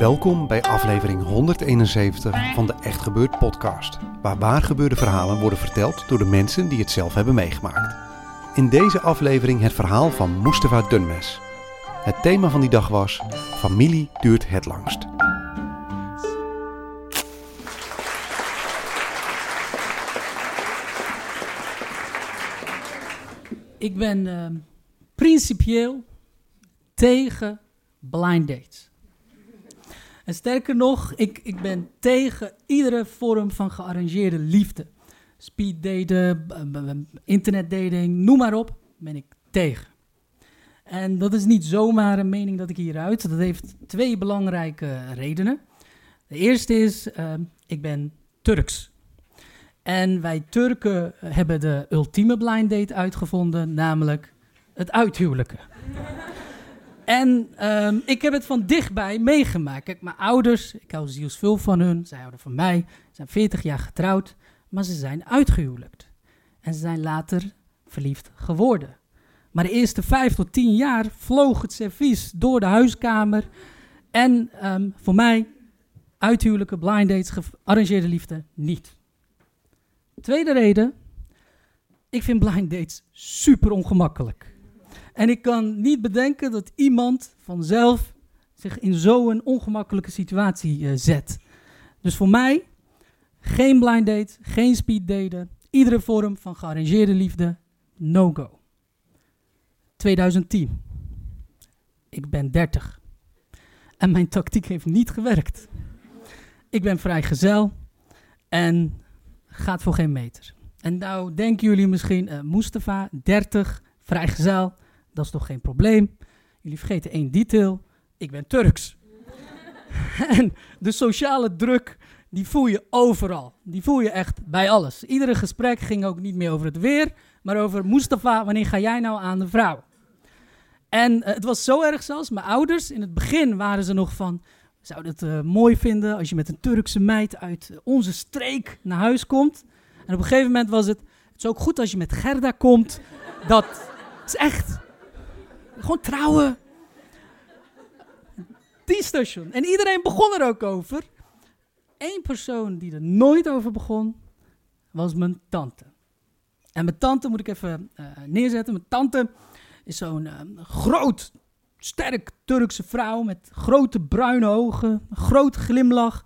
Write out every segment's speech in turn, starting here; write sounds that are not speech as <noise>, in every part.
Welkom bij aflevering 171 van de Echt Gebeurd podcast, waar waar gebeurde verhalen worden verteld door de mensen die het zelf hebben meegemaakt. In deze aflevering het verhaal van Mustafa Dunmes. Het thema van die dag was Familie duurt het langst. Ik ben uh, principieel tegen blind dates. Sterker nog, ik, ik ben tegen iedere vorm van gearrangeerde liefde. Speed daten, internet dating, noem maar op, ben ik tegen. En dat is niet zomaar een mening dat ik hieruit. Dat heeft twee belangrijke redenen. De eerste is, uh, ik ben Turks. En wij Turken hebben de ultieme blind date uitgevonden, namelijk het uithuwelijken. En um, ik heb het van dichtbij meegemaakt. Kijk, mijn ouders, ik hou zielsveel van hun, zij houden van mij, zijn 40 jaar getrouwd, maar ze zijn uitgehuwelijkt. En ze zijn later verliefd geworden. Maar de eerste vijf tot tien jaar vloog het servies door de huiskamer. En um, voor mij, uithuwelijken, blind dates, gearrangeerde liefde, niet. Tweede reden, ik vind blind dates super ongemakkelijk. En ik kan niet bedenken dat iemand vanzelf zich in zo'n ongemakkelijke situatie uh, zet. Dus voor mij, geen blind date, geen speed daten, iedere vorm van gearrangeerde liefde, no go. 2010. Ik ben 30. En mijn tactiek heeft niet gewerkt. Ik ben vrijgezel en gaat voor geen meter. En nou denken jullie misschien, uh, Mustafa, 30, vrijgezel, dat is toch geen probleem. Jullie vergeten één detail, ik ben Turks. <laughs> en de sociale druk, die voel je overal. Die voel je echt bij alles. Iedere gesprek ging ook niet meer over het weer, maar over Mustafa, wanneer ga jij nou aan de vrouw? En uh, het was zo erg zelfs, mijn ouders, in het begin waren ze nog van, zouden het uh, mooi vinden als je met een Turkse meid uit onze streek naar huis komt. En op een gegeven moment was het, het is ook goed als je met Gerda komt. Dat is echt, gewoon trouwen. Die station. En iedereen begon er ook over. Eén persoon die er nooit over begon, was mijn tante. En mijn tante moet ik even uh, neerzetten. Mijn tante is zo'n uh, groot, sterk Turkse vrouw met grote bruine ogen, grote glimlach.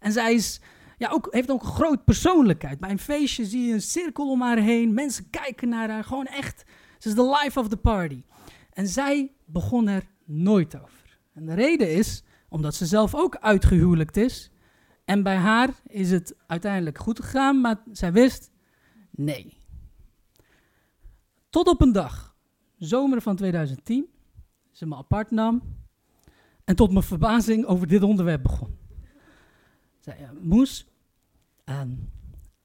En zij is, ja, ook, heeft ook een grote persoonlijkheid. Bij een feestje zie je een cirkel om haar heen. Mensen kijken naar haar. Gewoon echt, ze is de life of the party. En zij begon er nooit over. En de reden is omdat ze zelf ook uitgehuwelijkt is. En bij haar is het uiteindelijk goed gegaan, maar zij wist nee. Tot op een dag, zomer van 2010, ze me apart nam en tot mijn verbazing over dit onderwerp begon. Zei, Moes, uh,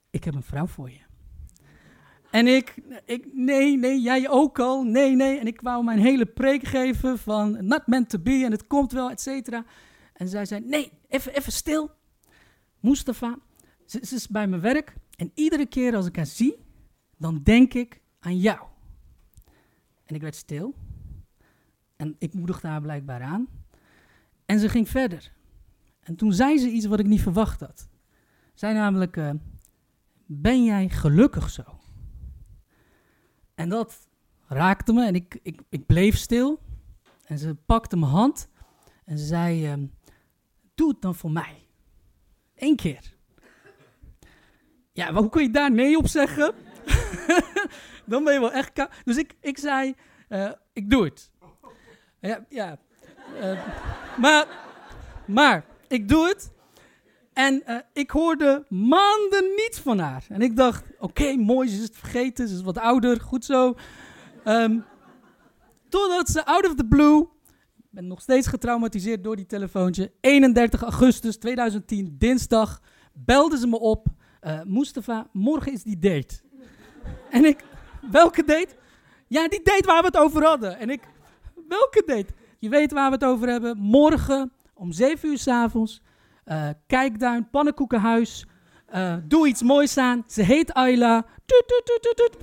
ik heb een vrouw voor je. En ik, ik, nee, nee, jij ook al, nee, nee. En ik wou mijn hele preek geven van not meant to be en het komt wel, et cetera. En zij zei, nee, even, even stil. Mustafa, ze, is bij mijn werk en iedere keer als ik haar zie, dan denk ik aan jou. En ik werd stil. En ik moedigde haar blijkbaar aan. En ze ging verder. En toen zei ze iets wat ik niet verwacht had. Zij namelijk, uh, ben jij gelukkig zo? En dat raakte me en ik, ik, ik bleef stil. En ze pakte mijn hand en ze zei, uh, doe het dan voor mij. Eén keer. Ja, maar hoe kun je daar nee op zeggen? <laughs> dan ben je wel echt koud. Dus ik, ik zei, eh, ik doe het. Ja, ja. Eh, maar, maar, ik doe het. En eh, ik hoorde maanden niets van haar. En ik dacht, oké, mooi, ze is het vergeten, ze is wat ouder, goed zo. Ehm, totdat ze out of the blue, ik ben nog steeds getraumatiseerd door die telefoontje, 31 augustus 2010, dinsdag, belde ze me op. Uh, Mustafa, morgen is die date. en ik, welke date? Ja, die date waar we het over hadden. En ik, welke date? Je weet waar we het over hebben. Morgen om 7 uur s'avonds uh, Kijkduin, Pannenkoekenhuis. Uh, doe iets moois aan. Ze heet Ayla. Tut, tut, tut,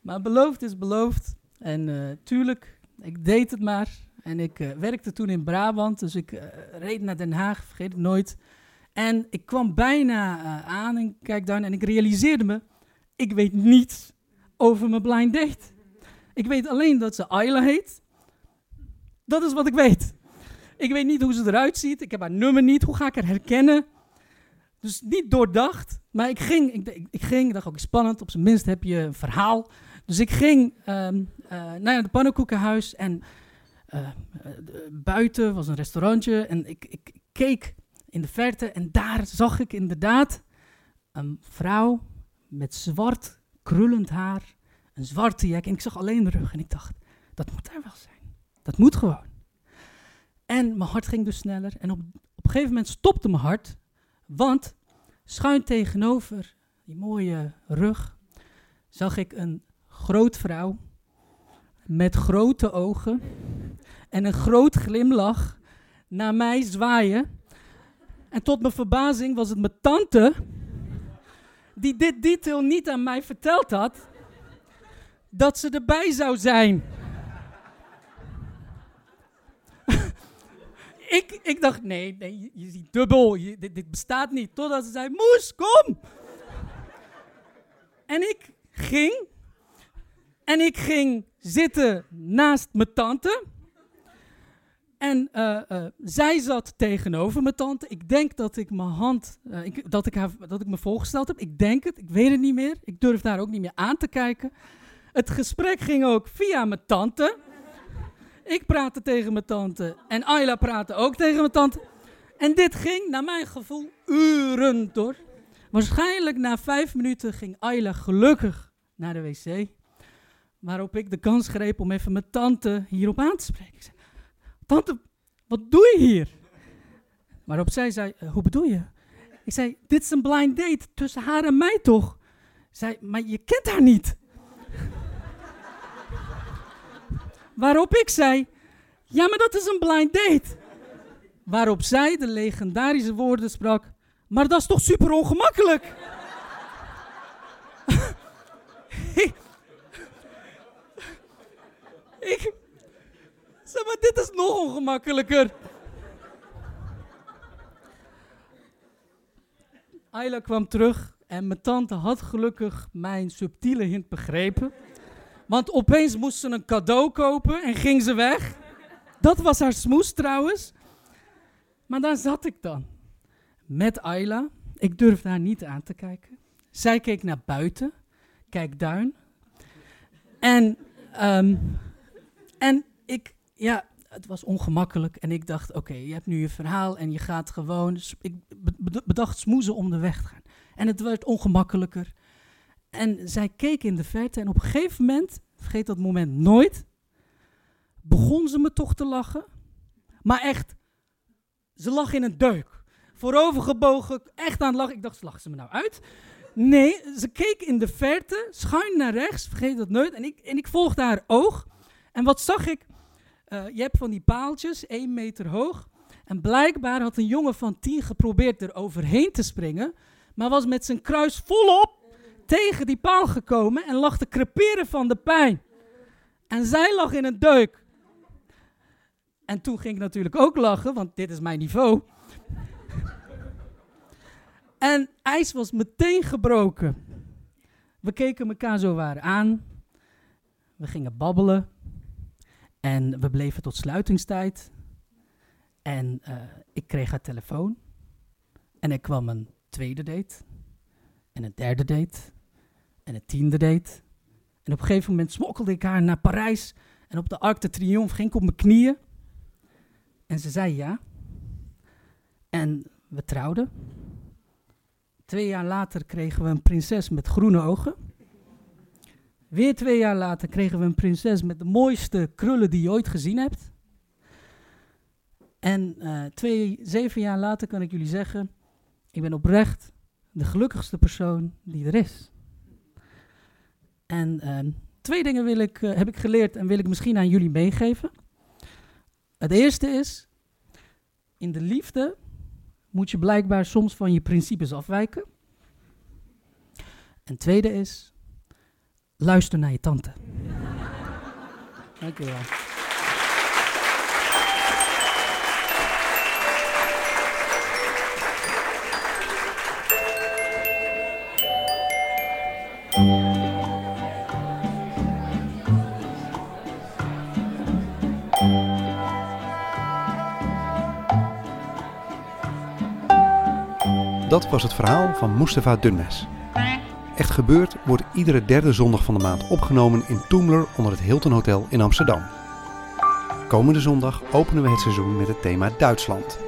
maar beloofd is beloofd. En uh, tuurlijk, ik deed het maar. En ik werkte toen in Brabant. Dus ik reed naar Den Haag, vergeet het nooit. En ik kwam bijna aan in Kijkduin. En ik realiseerde me, ik weet niets over mijn blind date. Ik weet alleen dat ze Ayla heet. Dat is wat ik weet. Ik weet niet hoe ze eruit ziet. Ik heb haar nummer niet. Hoe ga ik haar herkennen? Dus niet doordacht. Maar ik ging, ik, ik, ging, ik dacht ook spannend. Op zijn minst heb je een verhaal. Dus ik ging um, uh, naar het pannenkoekenhuis. En uh, buiten was een restaurantje. En ik, ik, keek in de verte. En daar zag ik inderdaad een vrouw met zwart krullend haar. Een zwarte jek. En ik zag alleen de rug. En ik dacht, dat moet daar wel zijn. Dat moet gewoon. En mijn hart ging dus sneller. En op, op een gegeven moment stopte mijn hart. Want schuin tegenover die mooie rug zag ik een groot vrouw met grote ogen en een groot glimlach naar mij zwaaien. En tot mijn verbazing was het mijn tante die dit detail niet aan mij verteld had, dat ze erbij zou zijn. Ik, ik dacht, nee, nee je, ziet dubbel, dit, bestaat niet. Totdat ze zei, Moes, kom! en ik ging. En ik ging zitten naast mijn tante. En uh, uh, zij zat tegenover mijn tante. Ik denk dat ik mijn hand, ik, dat, ik dat ik me voorgesteld heb. Ik denk het, ik weet het niet meer. Ik durf daar ook niet meer aan te kijken. Het gesprek ging ook via mijn tante. Ik praatte tegen mijn tante en Ayla praatte ook tegen mijn tante. En dit ging, naar mijn gevoel, uren door. Waarschijnlijk na vijf minuten ging Ayla gelukkig naar de wc. Waarop ik de kans greep om even mijn tante hierop aan te spreken. Ik zei, tante, wat doe je hier? Waarop zij zei, uh, hoe bedoel je? Ik zei, dit is een blind date tussen haar en mij toch? Zij, maar je kent haar niet. Waarop ik zei: Ja, maar dat is een blind date. Waarop zij de legendarische woorden sprak: Maar dat is toch super ongemakkelijk? <laughs> ik. Zeg maar, dit is nog ongemakkelijker. Ayla kwam terug en mijn tante had gelukkig mijn subtiele hint begrepen. Want opeens moest ze een cadeau kopen en ging ze weg. Dat was haar smoes trouwens. Maar daar zat ik dan. Met Ayla. Ik durfde haar niet aan te kijken. Zij keek naar buiten. Kijk duin. En, um, en ik, ja, het was ongemakkelijk. En ik dacht, oké, je hebt nu je verhaal en je gaat gewoon... Ik bedacht smoezen om de weg te gaan. En het werd ongemakkelijker. En zij keek in de verte en op een gegeven moment, vergeet dat moment nooit, begon ze me toch te lachen. Maar echt, ze lag in een deuk. Voorovergebogen, echt aan het lachen. Ik dacht, lacht ze me nou uit? Nee, ze keek in de verte, schuin naar rechts, vergeet dat nooit. En ik, en ik volgde haar oog. En wat zag ik? Uh, je hebt van die paaltjes, één meter hoog. En blijkbaar had een jongen van tien geprobeerd er overheen te springen. Maar was met zijn kruis volop tegen die paal gekomen en lag te creperen van de pijn. En zij lag in een deuk. En toen ging ik natuurlijk ook lachen, want dit is mijn niveau. <laughs> en ijs was meteen gebroken. We keken elkaar zo waar aan. We gingen babbelen. En we bleven tot sluitingstijd. En uh, ik kreeg haar telefoon. En er kwam een tweede date. En een derde date. En het tiende date. En op een gegeven moment smokkelde ik haar naar Parijs. En op de Arc de Triomphe ging ik op mijn knieën. En ze zei ja. En we trouwden. Twee jaar later kregen we een prinses met groene ogen. Weer twee jaar later kregen we een prinses met de mooiste krullen die je ooit gezien hebt. En uh, twee, zeven jaar later kan ik jullie zeggen, ik ben oprecht de gelukkigste persoon die er is. En uh, twee dingen wil ik, uh, heb ik geleerd en wil ik misschien aan jullie meegeven. Het eerste is, in de liefde moet je blijkbaar soms van je principes afwijken. En tweede is, luister naar je tante. <laughs> Dank je wel. Dat was het verhaal van Mustafa Dunmes. Echt gebeurd wordt iedere derde zondag van de maand opgenomen in Toemler onder het Hilton Hotel in Amsterdam. Komende zondag openen we het seizoen met het thema Duitsland.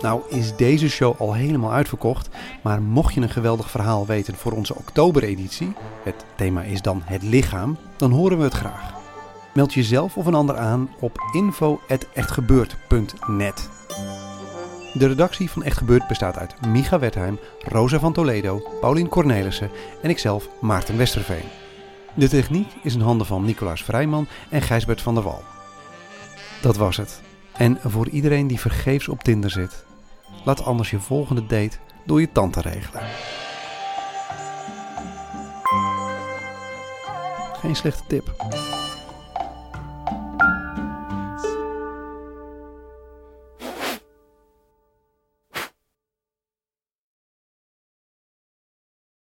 Nou is deze show al helemaal uitverkocht, maar mocht je een geweldig verhaal weten voor onze oktobereditie, het thema is dan het lichaam, dan horen we het graag. Meld jezelf of een ander aan op info.echtgebeurd.net. De redactie van Echt Gebeurd bestaat uit Micha Wertheim, Rosa van Toledo, Paulien Cornelissen en ikzelf Maarten Westerveen. De techniek is in handen van Nicolaas Vrijman en Gijsbert van der Wal. Dat was het. En voor iedereen die vergeefs op Tinder zit, laat anders je volgende date door je tante regelen. Geen slechte tip.